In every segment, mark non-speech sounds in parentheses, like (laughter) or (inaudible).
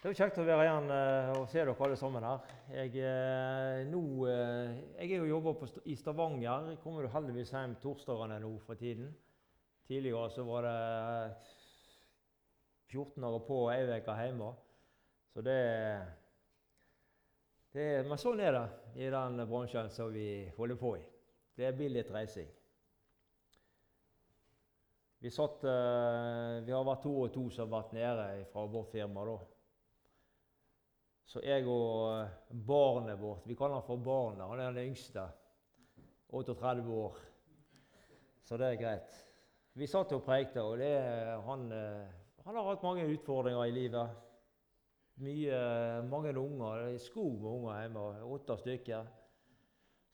Det er jo kjekt å være igjen eh, og se dere alle sammen her. Jeg, eh, nå, eh, jeg er jo jobber i Stavanger. Jeg kommer jo heldigvis hjem torsdagene nå for tiden. Tidligere så var det 14 år på ei uke hjemme. Så det, det Men sånn er det i den bransjen som vi holder på i. Det blir litt reising. Vi, satt, vi har vært to og to som har vært nede fra vårt firma. da. Så jeg og eh, barnet vårt Vi kaller han for barnet. Han er den yngste. 38 år. Så det er greit. Vi satt og prekte, og det, han, eh, han har hatt mange utfordringer i livet. Mye, mange unger. Det er skog med unger hjemme. Åtte stykker.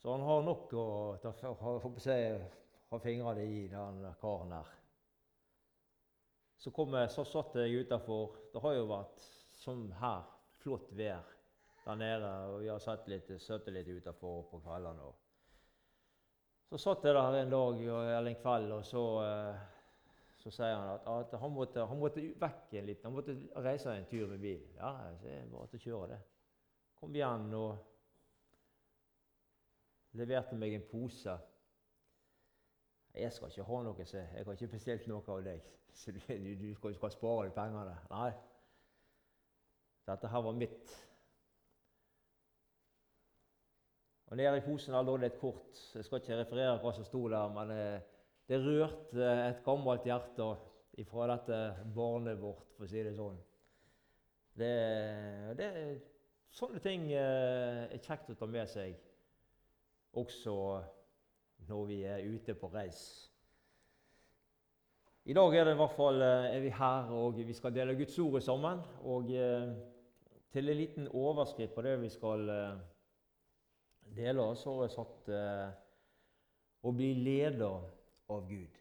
Så han har nok å ta, ha fingrene i, den karen her. Så, kom jeg, så satt jeg utafor. Det har jo vært som her, flott vær der nede. Og vi har satt litt, satt litt utafor på kveldene. Så satt jeg der en dag eller en kveld, og så, eh, så sier han at, at han, måtte, han måtte vekk en liten, han måtte reise en tur med bil. Ja, så jeg bare til å kjøre det. Kom igjen og leverte meg en pose. Jeg skal ikke ha noe, så Jeg har ikke bestilt noe av deg. (laughs) Så du, du skal, skal spare de pengene. Nei. Dette her var mitt. Og Nede i posen der lå det et kort. Jeg skal ikke referere hva som sto der, men eh, det rørte et gammelt hjerte fra dette barnet vårt, for å si det sånn. Det, det, sånne ting eh, er kjekt å ta med seg også når vi er ute på reis. I dag er, det i hvert fall, eh, er vi her, og vi skal dele Guds ord sammen. Og eh, til en liten overskrift på det vi skal eh, dele, så har jeg satt eh, 'Å bli leder av Gud'.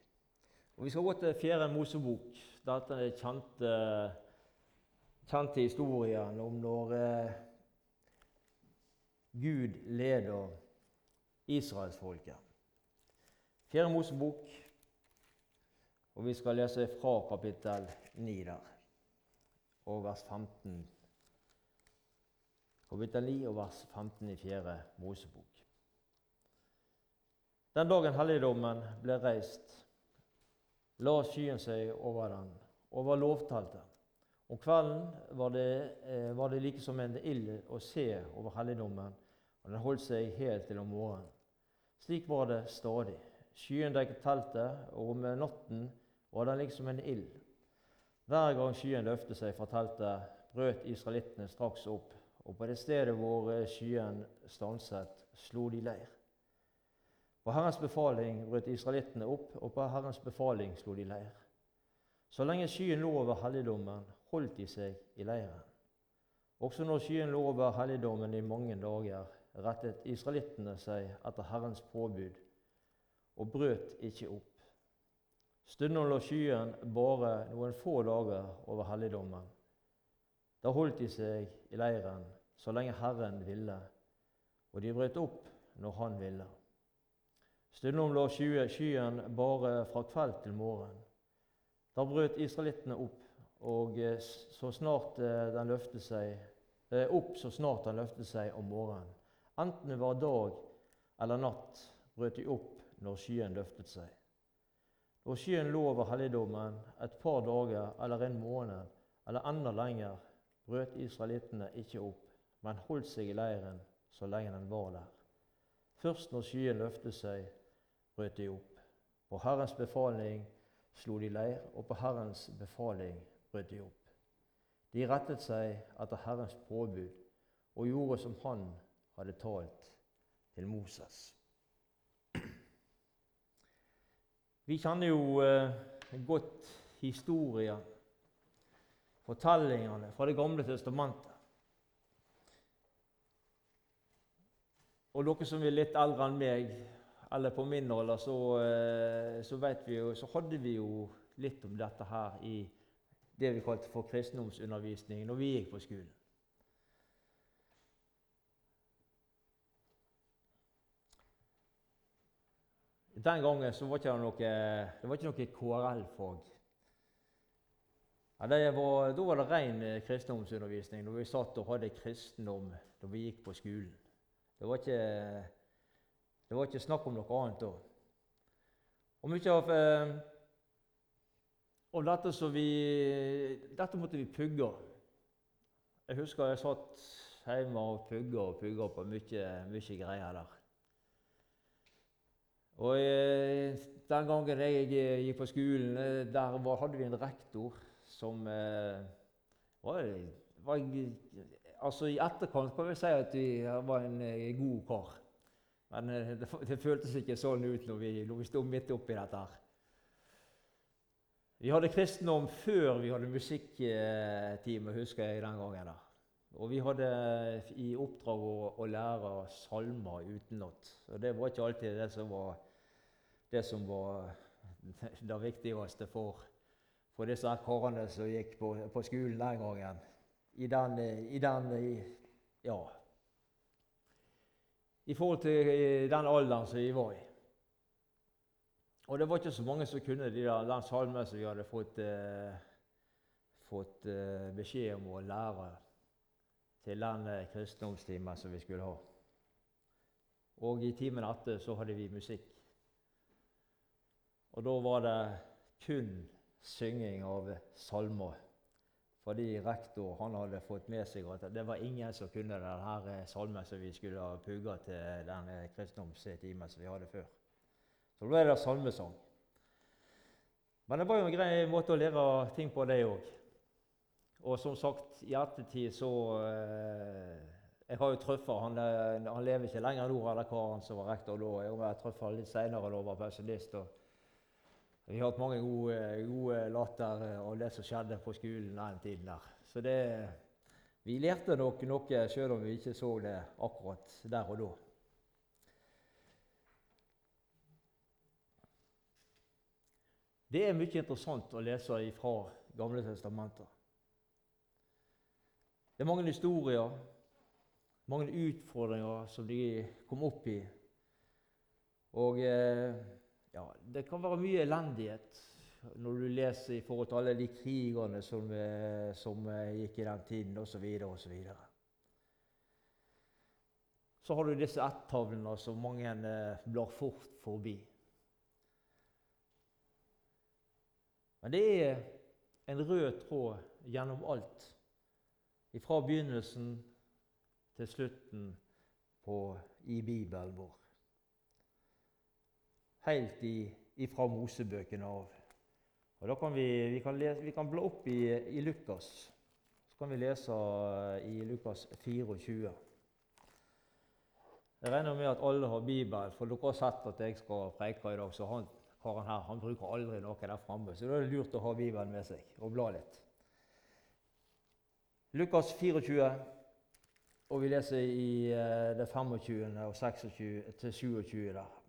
Og Vi skal gå til Fjerde Mosebok. Dette er kjente, kjente historien om når eh, Gud leder israelsfolket. Fjerde Mosebok, og vi skal lese fra kapittel 9 der, og vers 15. Kapittel 9 og vers 15 i 4. Mosebok. Den dagen helligdommen ble reist, la skyen seg over den, over lovteltet. Om kvelden var det, eh, var det like som en ild å se over helligdommen, og den holdt seg helt til om morgenen. Slik var det stadig. Skyen dekket teltet, og om natten var den liksom en ild. Hver gang skyen løftet seg fra teltet, brøt israelittene straks opp, og på det stedet hvor eh, skyen stanset, slo de leir. På Herrens befaling brøt israelittene opp, og på Herrens befaling slo de leir. Så lenge skyen lå over helligdommen, holdt de seg i leiren. Også når skyen lå over helligdommen i mange dager, rettet israelittene seg etter Herrens påbud og brøt ikke opp. Stundom lå skyen bare noen få dager over helligdommen. Da holdt de seg i leiren så lenge Herren ville, og de brøt opp når Han ville. Stundom lå skye- skyen bare fra kveld til morgen. Da brøt israelittene opp, og eh, så snart eh, den løftet seg, eh, opp så snart den løftet seg om morgenen. Enten det var dag eller natt, brøt de opp når skyen løftet seg. Når skyen lå over helligdommen et par dager eller en måned eller enda lenger, brøt israelittene ikke opp, men holdt seg i leiren så lenge den var der. Først når skyen løftet seg, brøt de opp. På Herrens befaling slo de leir, og på Herrens befaling brøt de opp. De rettet seg etter Herrens påbud og gjorde som Han hadde talt til Moses. Vi kjenner jo eh, godt historien, fortellingene fra Det gamle testamentet. Og dere som er litt eldre enn meg, eller på min alder, så, eh, så jo, så hadde vi jo litt om dette her i det vi kalte for kristendomsundervisning når vi gikk på skolen. Den gangen var det noe, det var ikke noe KRL-fag. Ja, var, da var det ren eh, kristendomsundervisning når vi satt og hadde kristendom da vi gikk på skolen. Det var ikke, det var ikke snakk om noe annet da. Og mye av, eh, av dette som vi Dette måtte vi pugge. Jeg husker jeg satt hjemme og pugga og pugga på mye, mye greier der. Og eh, Den gangen jeg gikk på skolen, eh, der var, hadde vi en rektor som eh, var, var, Altså I etterkant kan vi si at vi var en eh, god kar. Men eh, det, det, føltes ikke sånn ut når vi, når vi sto midt oppi dette. her. Vi hadde kristendom før vi hadde musikktime, husker jeg den gangen. der. Og vi hadde i oppdrag å, å lære salmer utenat. Og det var ikke alltid det som var det, som var (laughs) det viktigste for, for disse karene som gikk på, på, skolen den gangen. I den, i den ja, i forhold til den alderen som vi var i. Og det var ikke så mange som kunne de der, den salmen som vi hadde fått, eh, fått eh, beskjed om å lære til den eh, kristendomstimen som vi skulle ha. Og i timen etter så hadde vi musikk. Og da var det kun synging av salmer. Fordi rektor han hadde fått med seg at det var ingen som kunne denne salmen som vi skulle ha pugga til den kristendomstimen som vi hadde før. Så da ble det salmesang. Men det var jo en grei måte å lære ting på, det òg. Og som sagt, i ettertid så eh, Jeg har jo truffet han, eh, han lever ikke lenger nå, han karen som var rektor da. Jeg har truffet litt seinere da han var pensjonist. Vi har hatt mange gode, gode latter av det som skjedde på skolen den tiden der. Så det, vi lærte nok noe selv om vi ikke så det akkurat der og da. Det er mye interessant å lese fra Gamle testamenter. Det er mange historier, mange utfordringer som de kom opp i. Og eh, ja, det kan være mye elendighet når du leser i forhold til alle de krigene som, eh, som eh, gikk i den tiden, osv. osv. Så har du disse ett-tavlene som mange blar fort forbi. Men det er en rød tråd gjennom alt fra begynnelsen til slutten på, i Bibelen vår. Helt ifra Mosebøkene av. Og da kan vi, vi, kan lese, vi kan bla opp i, i, Lukas. Så kan vi lese i Lukas 24. Jeg regner med at alle har Bibel, for dere har sett at jeg skal preike i dag. Så han karen her han bruker aldri noe der framme, så da er det lurt å ha Bibelen med seg og bla litt. Lukas 24, og vi leser i uh, det 25. og 26 til 27 der.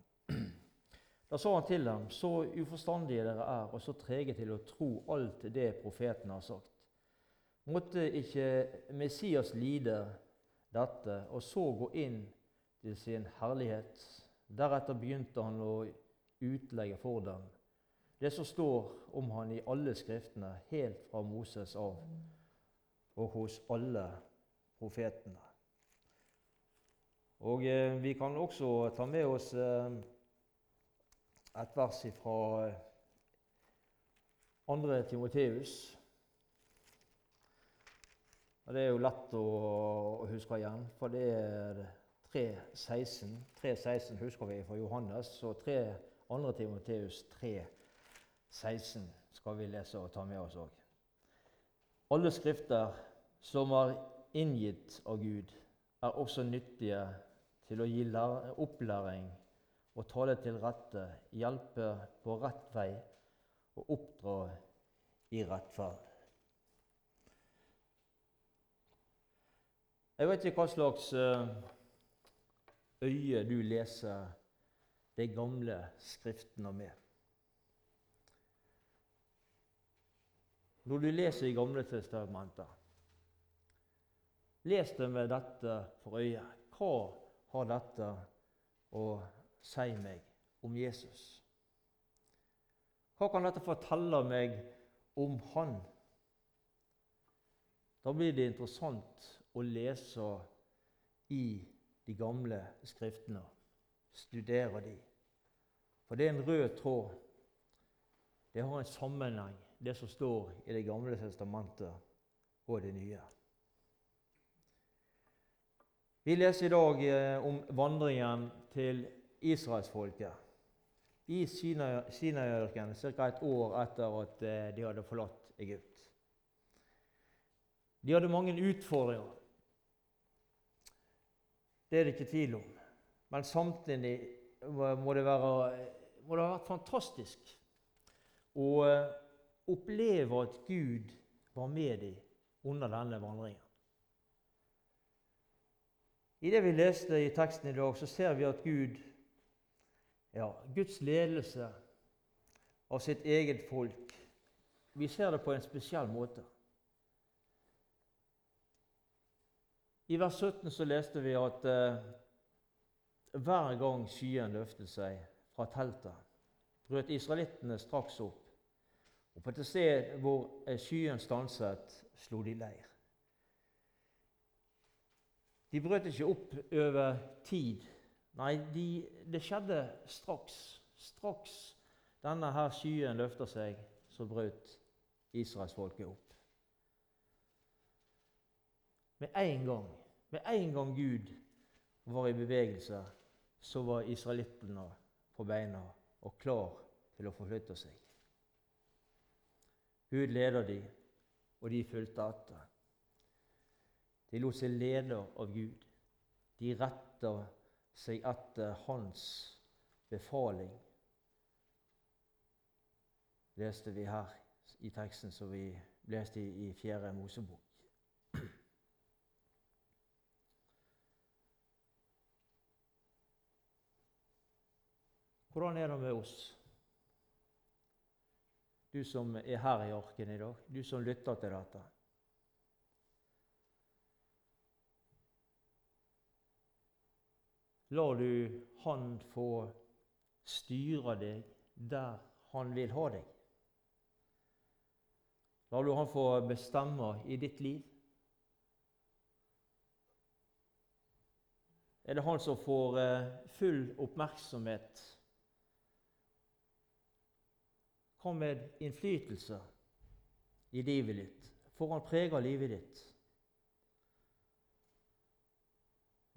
Da sa han til dem, så uforstandige dere er, og så trege til å tro alt det profeten har sagt. Måtte ikke Messias lide dette, og så gå inn til sin herlighet? Deretter begynte han å utlegge for dem det som står om han i alle skriftene, helt fra Moses av og hos alle profetene. Og eh, Vi kan også ta med oss eh, et vers fra eh, andre Timoteus. Og Det er jo lett å huske igjen, for det er 3.16. 3.16 husker vi fra Johannes, så 3, 2. Timoteus 3.16 skal vi lese og ta med oss òg. Alle skrifter som er inngitt av Gud, er også nyttige til å gi opplæring og tale til rette, hjelpe på rett vei og oppdra i rettferd. Jeg vet ikke hva slags eh, øye du leser de gamle skriftene med. Når du leser i Gamle testamentet, les det med dette for øye. Hva har dette å si meg om Jesus? Hva kan dette fortelle meg om Han? Da blir det interessant å lese i de gamle skriftene. Studere de. For det er en rød tråd. Det har en sammenheng, det som står i Det gamle testamentet og det nye. Vi leser i dag eh, om vandringen til israelsfolket i Sinaiørkenen ca. et år etter at eh, de hadde forlatt Egypt. De hadde mange utfordringer. Det er det ikke tvil om. Men samtidig må det, være, må det ha vært fantastisk å eh, oppleve at Gud var med dem under denne vandringen. I det vi leste i teksten i dag, så ser vi at Gud, ja, Guds ledelse av sitt eget folk Vi ser det på en spesiell måte. I vers 17 så leste vi at eh, hver gang skyen løftet seg fra teltet, brøt israelittene straks opp. Og på et sted hvor eh, skyen stanset, slo de leir. De brøt ikke opp over tid. Nei, de, det skjedde straks. Straks denne her skyen løfter seg, så brøt israelsfolket opp. Med en gang, med en gang Gud var i bevegelse, så var israelittene på beina og klar til å forflytte seg. Gud leder de, og de fulgte etter. De lot seg lede av Gud. De retter seg etter Hans befaling, leste vi her i teksten som vi leste i, i Fjerde Mosebok. Hvordan er det med oss? Du som er her i arken i dag, du som lytter til dette. Lar du Han få styre deg der han vil ha deg? Lar du han få bestemme i ditt liv? Er det han som får eh, full oppmerksomhet? Hva med innflytelse i livet ditt? Får han prege livet ditt?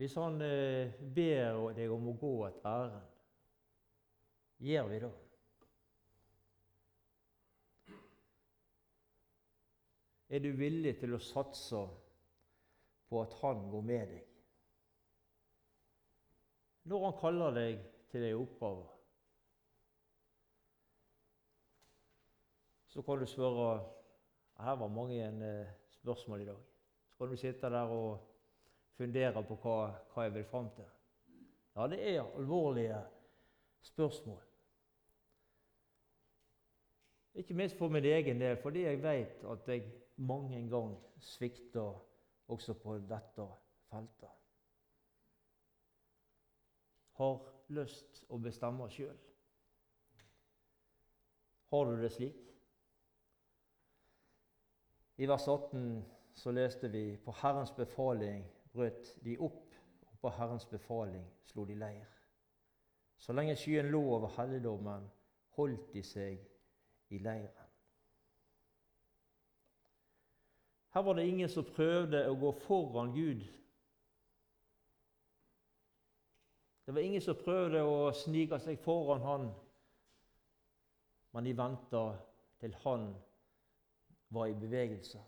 Hvis han eh, ber deg om å gå et ærend, gjør vi det? Er du villig til å satse på at han går med deg? Når han kaller deg til ei oppgave, så kan du spørre Her var mange eh, spørsmål i dag. Så kan du sitte der og fundere på hva, hva jeg vil fram til. Ja, det er alvorlige spørsmål. Ikke minst for min egen del, fordi jeg vet at jeg mange ganger svikter også på dette feltet. Har lyst å bestemme sjøl. Har du det slik? I vers 18 så leste vi på Herrens befaling brøt de opp, og på Herrens befaling slo de leir. Så lenge skyen lå over helligdommen, holdt de seg i leiren. Her var det ingen som prøvde å gå foran Gud. Det var ingen som prøvde å snike seg foran Han, men de venta til Han var i bevegelse.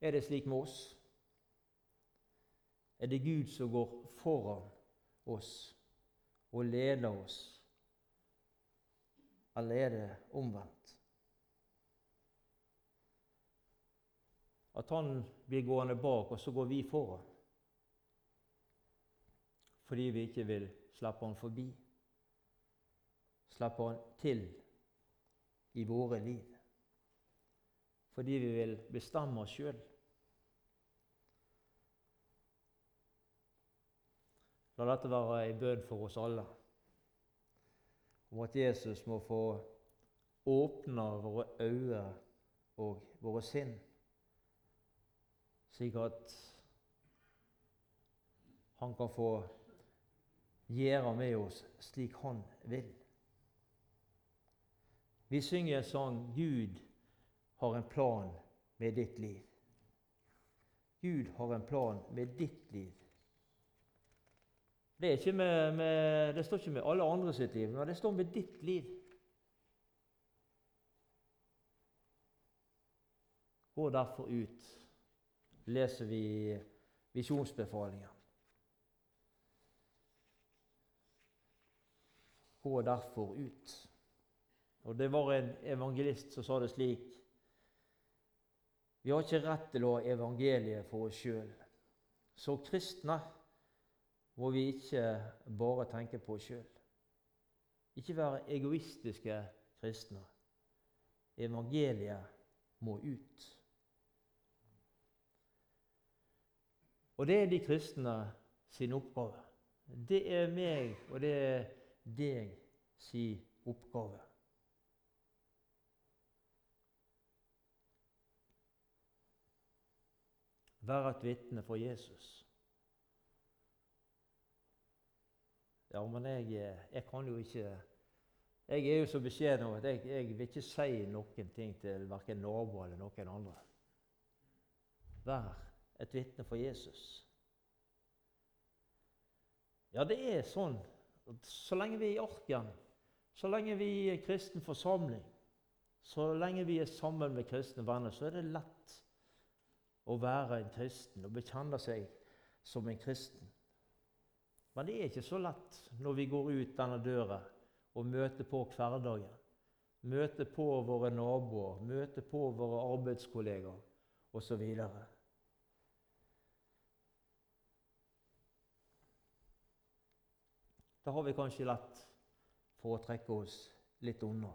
Er det slik med oss? Er det Gud som går foran oss og leder oss? Eller er det omvendt? At han blir gående bak, og så går vi foran? Fordi vi ikke vil slippe han forbi. Slippe han til i våre liv fordi vi vil bestemme oss sjøl. La dette være ei bønn for oss alle om at Jesus må få åpne våre øyne og våre sinn, slik at han kan få gjøre med oss slik han vil. Vi synger en sang 'Gud har en plan med ditt liv'. Gud har en plan med ditt liv. Det, med, med, det, står ikke med alle andre sitt liv, men det står med ditt liv. Gå derfor ut, leser vi visjonsbefalingen. Gå derfor ut. Og Det var en evangelist som sa det slik Vi har ikke rett til å ha evangeliet for oss sjøl. Så kristne må vi ikke bare tenke på oss sjøl. Ikke være egoistiske kristne. Evangeliet må ut. Og det er de kristne sin oppgave. Det er meg, og det er deg sin oppgave. Være et vitne for Jesus. Ja, men jeg, jeg, kan jo ikke Jeg er jo så beskjeden at jeg, jeg, vil ikke si noen ting til verken naboer eller noen andre. Vær et vitne for Jesus. Ja, det er sånn så lenge vi er i Arken, så lenge vi er i kristen forsamling, så lenge vi er sammen med kristne venner, så er det lett å være en kristen og bekjenne seg som en kristen. Men det er ikke så lett når vi går ut denne døra og møter på hverdagen. Møter på våre naboer, møter på våre arbeidskollegaer osv. Da har vi kanskje lett for å trekke oss litt unna.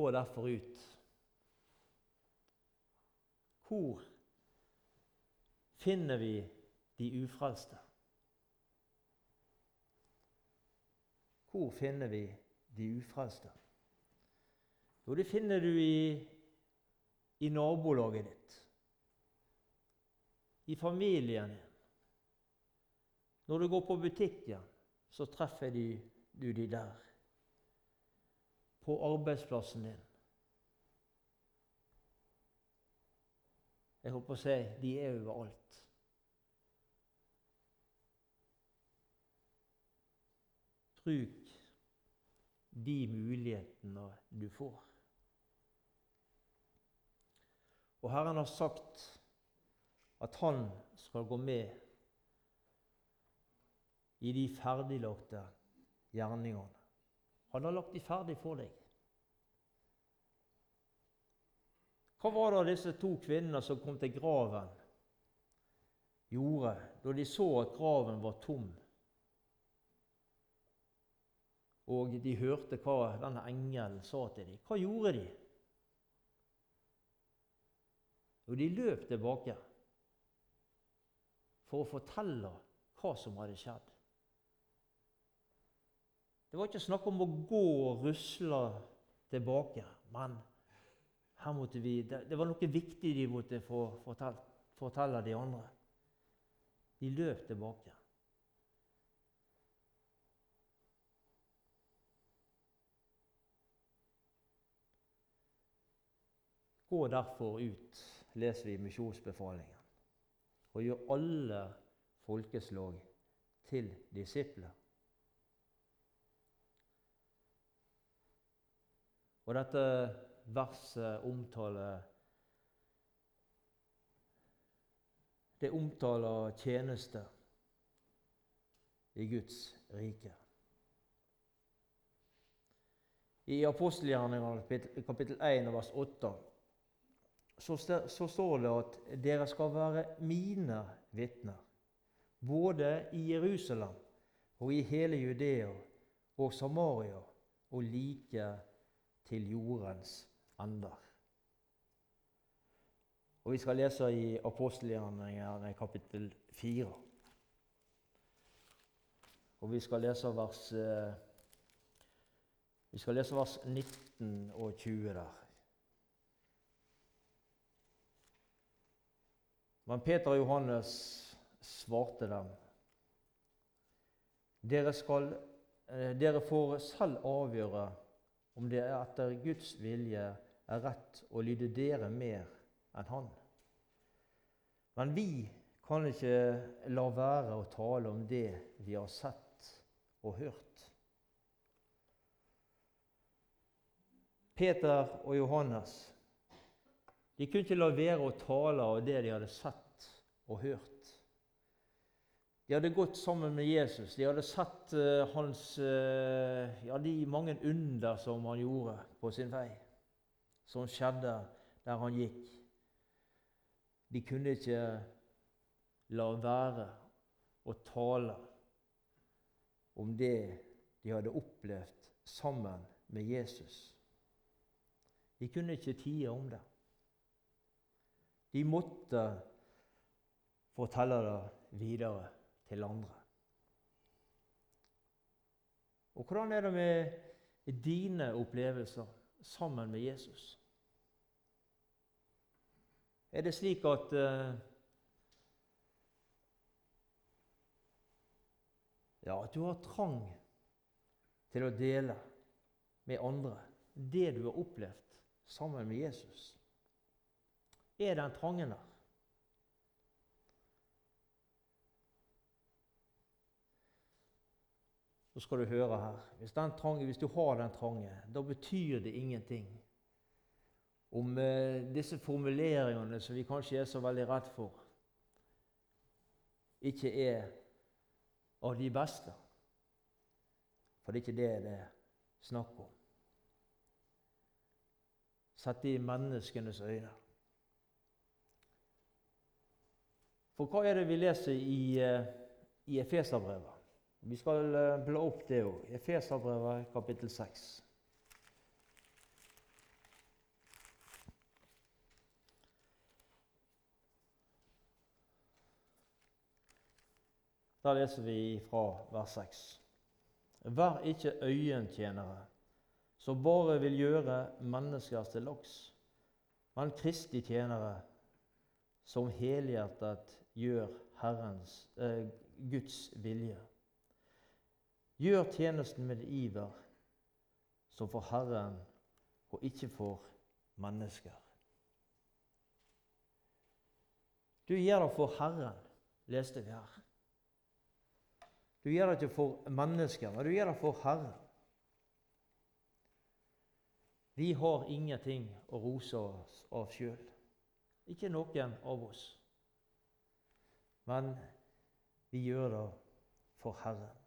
Gå derfor ut hvor finner vi de ufrelste? Hvor finner vi de ufrelste? Jo, det finner du i, i nabolaget ditt, i familien din. Når du går på butikken, så treffer du, de der. På arbeidsplassen din. Jeg holdt på å si de er overalt. Bruk de mulighetene du får. Og Herren har sagt at han skal gå med i de ferdiglagte gjerningene. Han har lagt de ferdig for deg. Hva var det disse to kvinnene som kom til graven, gjorde da de så at graven var tom? Og de hørte hva denne engelen sa til dem. Hva gjorde de? Jo, de løp tilbake for å fortelle hva som hadde skjedd. Det var ikke snakk om å gå og rusle tilbake, men her måtte vi, det, var noe viktig de måtte få fortelle, fortelle de andre. De løp tilbake. Gå derfor ut, leser vi misjonsbefalingen, og gjør alle folkeslag til disipler. Og dette verset omtaler Det omtaler tjeneste i Guds rike. I apostelgjerningene kapittel 1 vers 8 så, står det at dere skal være mine vitner, både i Jerusalem og i hele Judea og Samaria og like til jordens ender. Og Vi skal lese i apostelgjerningene kapittel 4. Og vi skal lese vers eh, Vi skal lese vers 19 og 20 der. Men Peter og Johannes svarte dem. Dere, skal, eh, dere får selv avgjøre om det er etter Guds vilje er rett å lyde dere mer enn Han. Men vi kan ikke la være å tale om det vi har sett og hørt. Peter og Johannes de kunne ikke la være å tale av det de hadde sett og hørt. De hadde gått sammen med Jesus. De hadde sett uh, hans, uh, ja, de mange under som han gjorde på sin vei, som skjedde der han gikk. De kunne ikke la være å tale om det de hadde opplevd sammen med Jesus. De kunne ikke tie om det. De måtte fortelle det videre til andre. Og hvordan er det med dine opplevelser sammen med Jesus? Er det slik at uh, Ja, at du har trang til å dele med andre det du har opplevd sammen med Jesus. Er den trangen der? Skal du høre her. Hvis, trange, hvis du har den trange, da betyr det ingenting om eh, disse formuleringene som vi kanskje er så veldig redd for, ikke er av de beste. For det er ikke det det er snakk om. Sett det i menneskenes øyne. For hva er det vi leser i, eh, i Efeserbrevet? Vi skal eh, bla opp det òg. Efeserbrevet kapittel 6. Der leser vi fra vers 6. Vær ikke øyentjenere, som bare vil gjøre mennesker til loks, men Kristi tjenere, som helhjertet gjør Herrens, eh, Guds vilje. Gjør tjenesten med iver, som for Herren og ikke for mennesker. Du gjør det for Herren, leste vi her. Du gjør det ikke for mennesker, men du gjør det for Herren. Vi har ingenting å rose oss av sjøl. Ikke noen av oss. Men vi gjør det for Herren.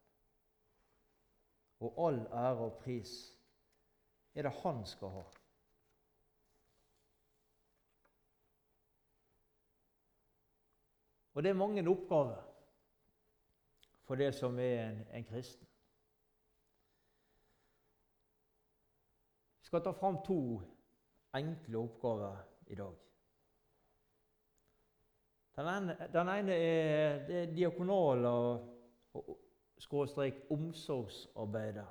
Og all ære og pris er det Han skal ha. Og det er mange oppgaver for det som er en, en kristen. Vi skal ta fram to enkle oppgaver i dag. Den ene, den ene er det diakonale skråstrek omsorgsarbeidet.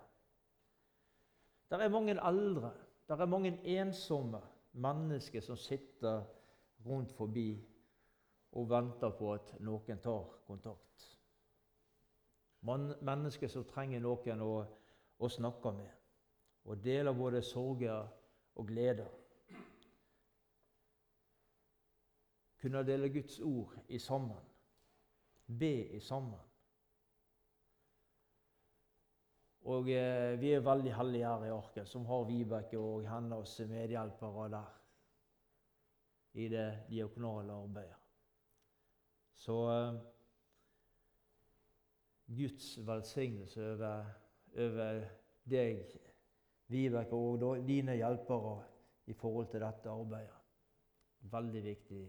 Der er mange aldre, der er mange ensomme mennesker som sitter rundt forbi og venter på at noen tar kontakt. Mennesker som trenger noen å, å snakke med, og deler både sorger og gleder. Kunne dele Guds ord i sammen, be i sammen. Og eh, vi er veldig heldige her i Arken som har Vibeke og hennes medhjelpere der i det diakonale arbeidet. Så eh, Guds velsignelse over, over deg, Vibeke, og dine hjelpere i forhold til dette arbeidet. Veldig viktig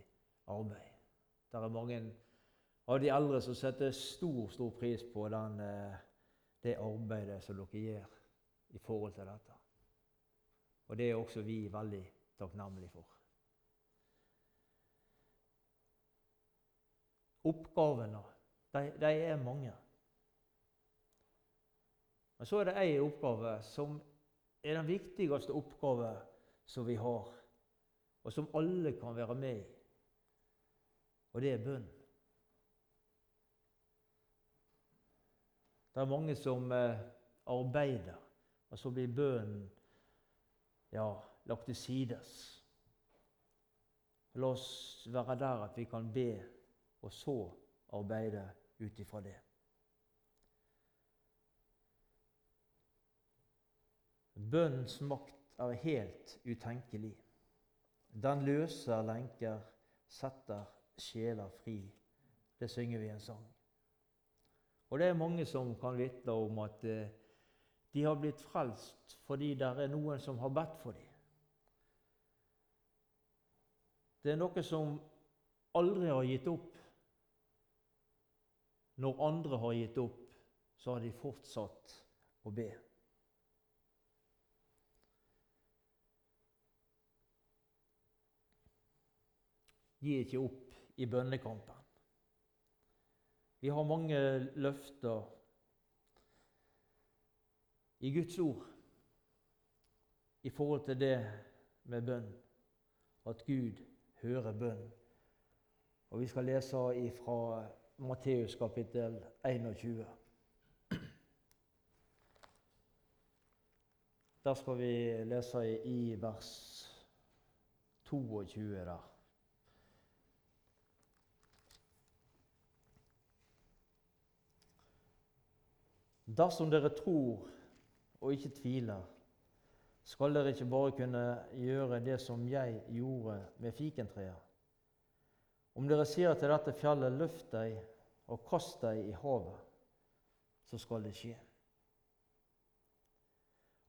arbeid. Det er mange av de eldre som setter stor, stor pris på den, eh, det arbeidet som dere gjør i forhold til dette. Og det er også vi veldig takknemlige for. Oppgavene, de, de er mange. Men så er det ei oppgave som er den viktigste oppgave som vi har, og som alle kan være med i. Og det er bønn. Det er mange som eh, arbeider, og så blir bønnen ja, lagt til sides. La oss være der at vi kan be, og så arbeide ut ifra det. Bønnens makt er helt utenkelig. Den løser lenker, setter sjeler fri. Det synger vi i en sang. Og det er mange som kan vitne om at eh, de har blitt frelst fordi det er noen som har bedt for dem. Det er noe som aldri har gitt opp. Når andre har gitt opp, så har de fortsatt å be. Gi ikke opp i bønnekampen. Vi har mange løfter i Guds ord i forhold til det med bønn, at Gud hører bønn. Og Vi skal lese fra Matteus kapittel 21. Der skal vi lese i vers 22 der. Dersom dere tror og ikke tviler, skal dere ikke bare kunne gjøre det som jeg gjorde med fikentreet. Om dere sier til dette fjellet, løft deg og kast deg i havet, så skal det skje.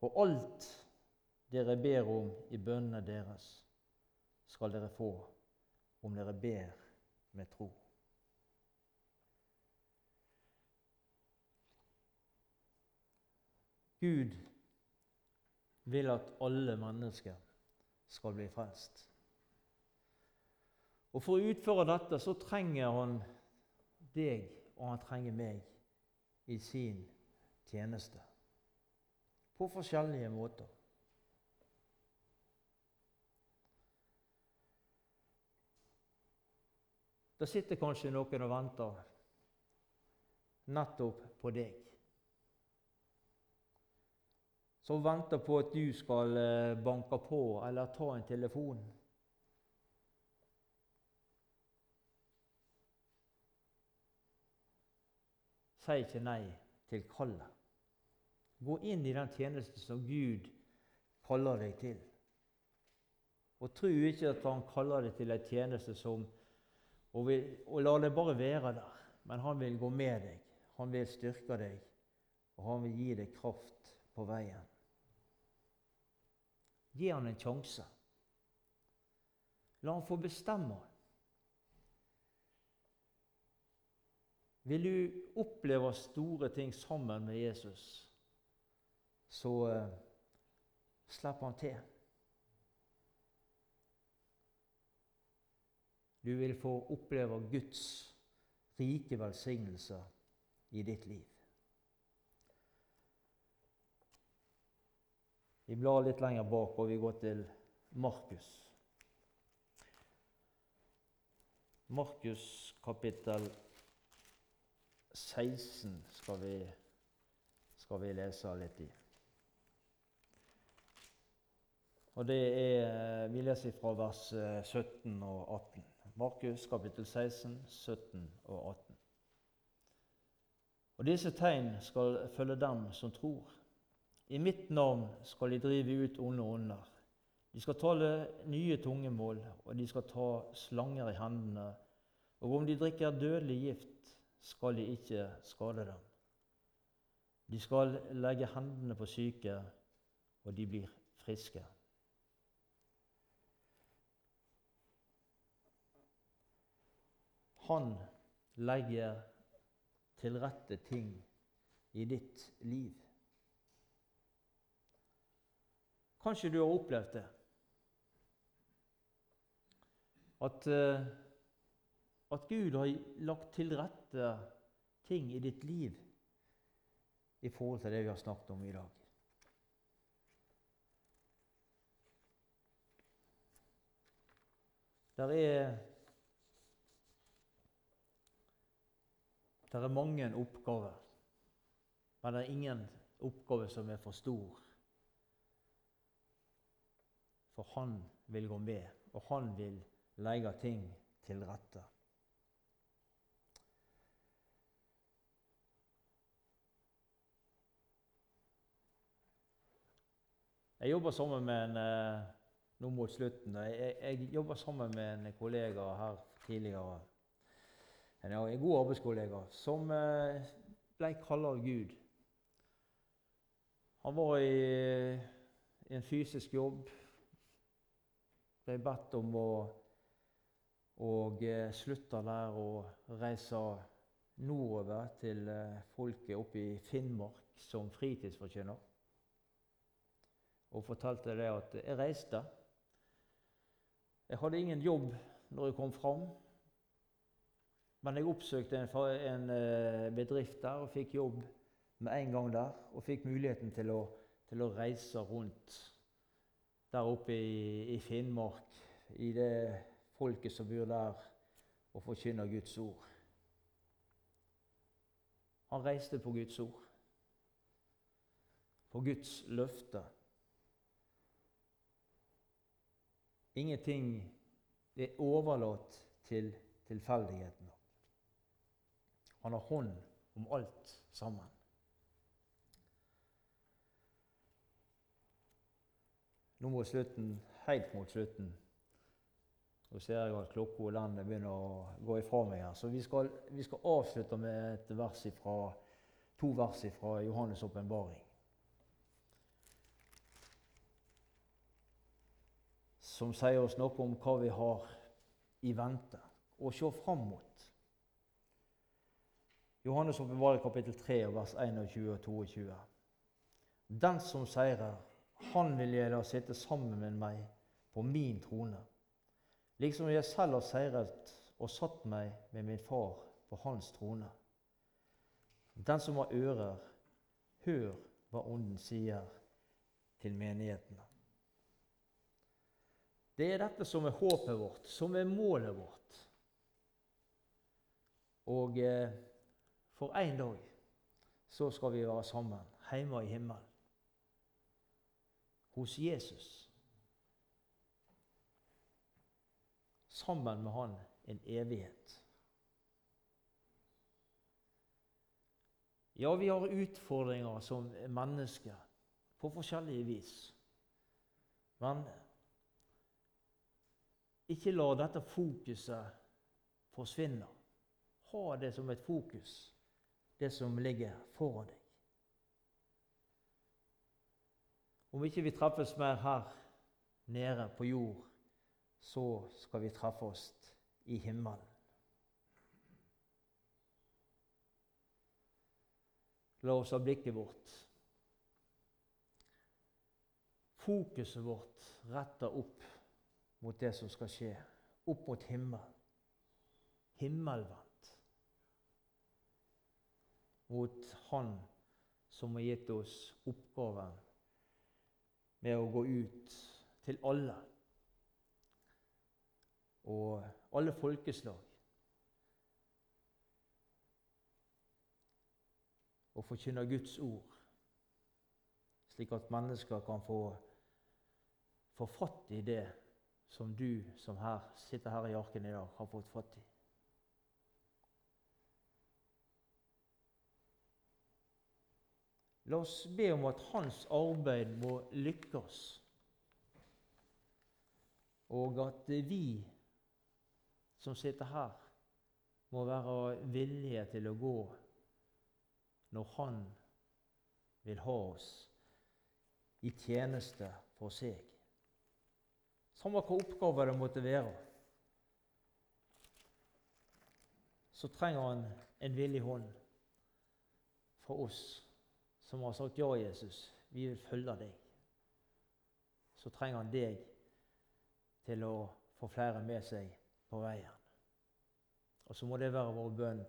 Og alt dere ber om i bønnene deres, skal dere få om dere ber med tro. Gud vil at alle mennesker skal bli frelst. Og For å utføre dette så trenger han deg, og han trenger meg i sin tjeneste. På forskjellige måter. Det sitter kanskje noen og venter nettopp på deg som venter på at du skal eh, banke på eller ta en telefon. Si ikke nei til kallet. Gå inn i den tjenesten som Gud kaller deg til. Og tro ikke at Han kaller deg til en tjeneste som og, vil, og la det bare være der. Men han vil gå med deg, han vil styrke deg, og han vil gi deg kraft på veien. Gi han en sjanse. La han få bestemme. Vil du oppleve store ting sammen med Jesus, så eh, slipp han til. Du vil få oppleve Guds rike velsignelser i ditt liv. Vi blar litt lenger bak, og vi går til Markus. Markus kapittel 16 skal vi, skal vi lese litt i. Og det er, Vi leser fra vers 17 og 18. Markus kapittel 16, 17 og 18. Og disse tegn skal følge dem som tror. I mitt navn skal de drive ut onde ånder. De skal tale nye tungemål, og de skal ta slanger i hendene. Og om de drikker dødelig gift, skal de ikke skade dem. De skal legge hendene på syke, og de blir friske. Han legger til rette ting i ditt liv. Kanskje du har opplevd det. At, uh, at Gud har lagt til rette ting i ditt liv. i forhold til det vi har snakket om i dag. Der er Det er mange oppgaver, men det er ingen oppgave som er for stor. For han vil gå med, og han vil legge ting til rette. Jeg jobber sammen med en eh, nå mot slutten. Jeg, jeg jobber sammen med en kollega her tidligere. En, en god arbeidskollega som eh, ble av Gud. Han var i, i en fysisk jobb. Ble bedt om å og eh, slutte der og reise nordover til folket oppe i Finnmark som fritidsforkynner og fortalte det at jeg reiste. Jeg hadde ingen jobb når jeg kom fram, men jeg oppsøkte en, en eh, bedrift der og fikk jobb med en gang der. Og fikk muligheten til å, til å reise rundt der oppe i, i, Finnmark, i det folket som bor der, og forkynner Guds ord. Han reiste på Guds ord, på Guds løfte. Ingenting er overlatt til tilfeldighetene. Han har hånd om alt sammen. Nå mot slutten, helt mot slutten Nå ser jeg at klokka og landet begynner å gå ifra meg her. Så vi skal, vi skal avslutte med et vers ifra, to vers fra Johannes' åpenbaring. som sier oss noe om hva vi har i vente, og se fram mot. Johannes åpenbaring kapittel 3, vers 21 og 22. Den som seirer, han vil jeg la sitte sammen med meg på min trone, liksom jeg selv har seiret og satt meg med min far på hans trone. Den som har ører, hør hva Ånden sier til menighetene. Det er dette som er håpet vårt, som er målet vårt. Og eh, for en dag så skal vi være sammen hjemme i himmelen. Hos Jesus. Sammen med Han en evighet. Ja, vi har utfordringer som mennesker på forskjellige vis. Men ikke la dette fokuset forsvinne. Ha det som et fokus, det som ligger foran deg. Om ikke vi treffes mer her nede på jord, så skal vi treffe oss i himmelen. La oss ha blikket vårt Fokuset vårt retta opp mot det som skal skje. Opp mot himmelen. Himmelvendt. Mot Han som har gitt oss oppgaven med å gå ut til alle. Og alle folkeslag. Og forkynne Guds ord, slik at mennesker kan få, få fatt i det som du som her, sitter her i arken i dag, har fått fatt i. La oss be om at hans arbeid må lykkes, og at vi som sitter her, må være villige til å gå når han vil ha oss i tjeneste for seg. Samme hva oppgave det måtte være. Så trenger han en villig hånd fra oss som har sagt ja, Jesus, vi vil følge deg. Så trenger han deg til å få flere med seg på veien. Og så må det være vår bønn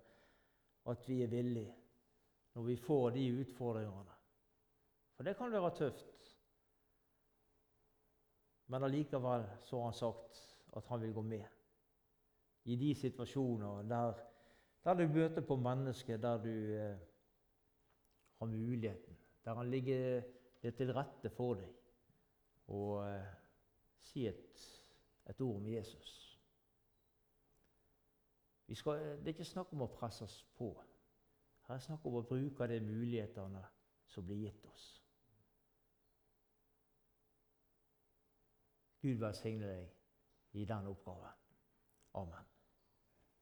at vi er villige når vi får de utfordringene. For det kan være tøft. Men allikevel så har han sagt at han vil gå med. I de situasjoner der, der du møter på mennesker, der du eh, har muligheten, der han ligger til rette for deg, og eh, si et, et ord om Jesus. Skal, det er ikke snakk om å presse oss på. Her er snakk om å bruke de mulighetene som blir gitt oss. Gud velsigne deg i den oppgaven. Amen.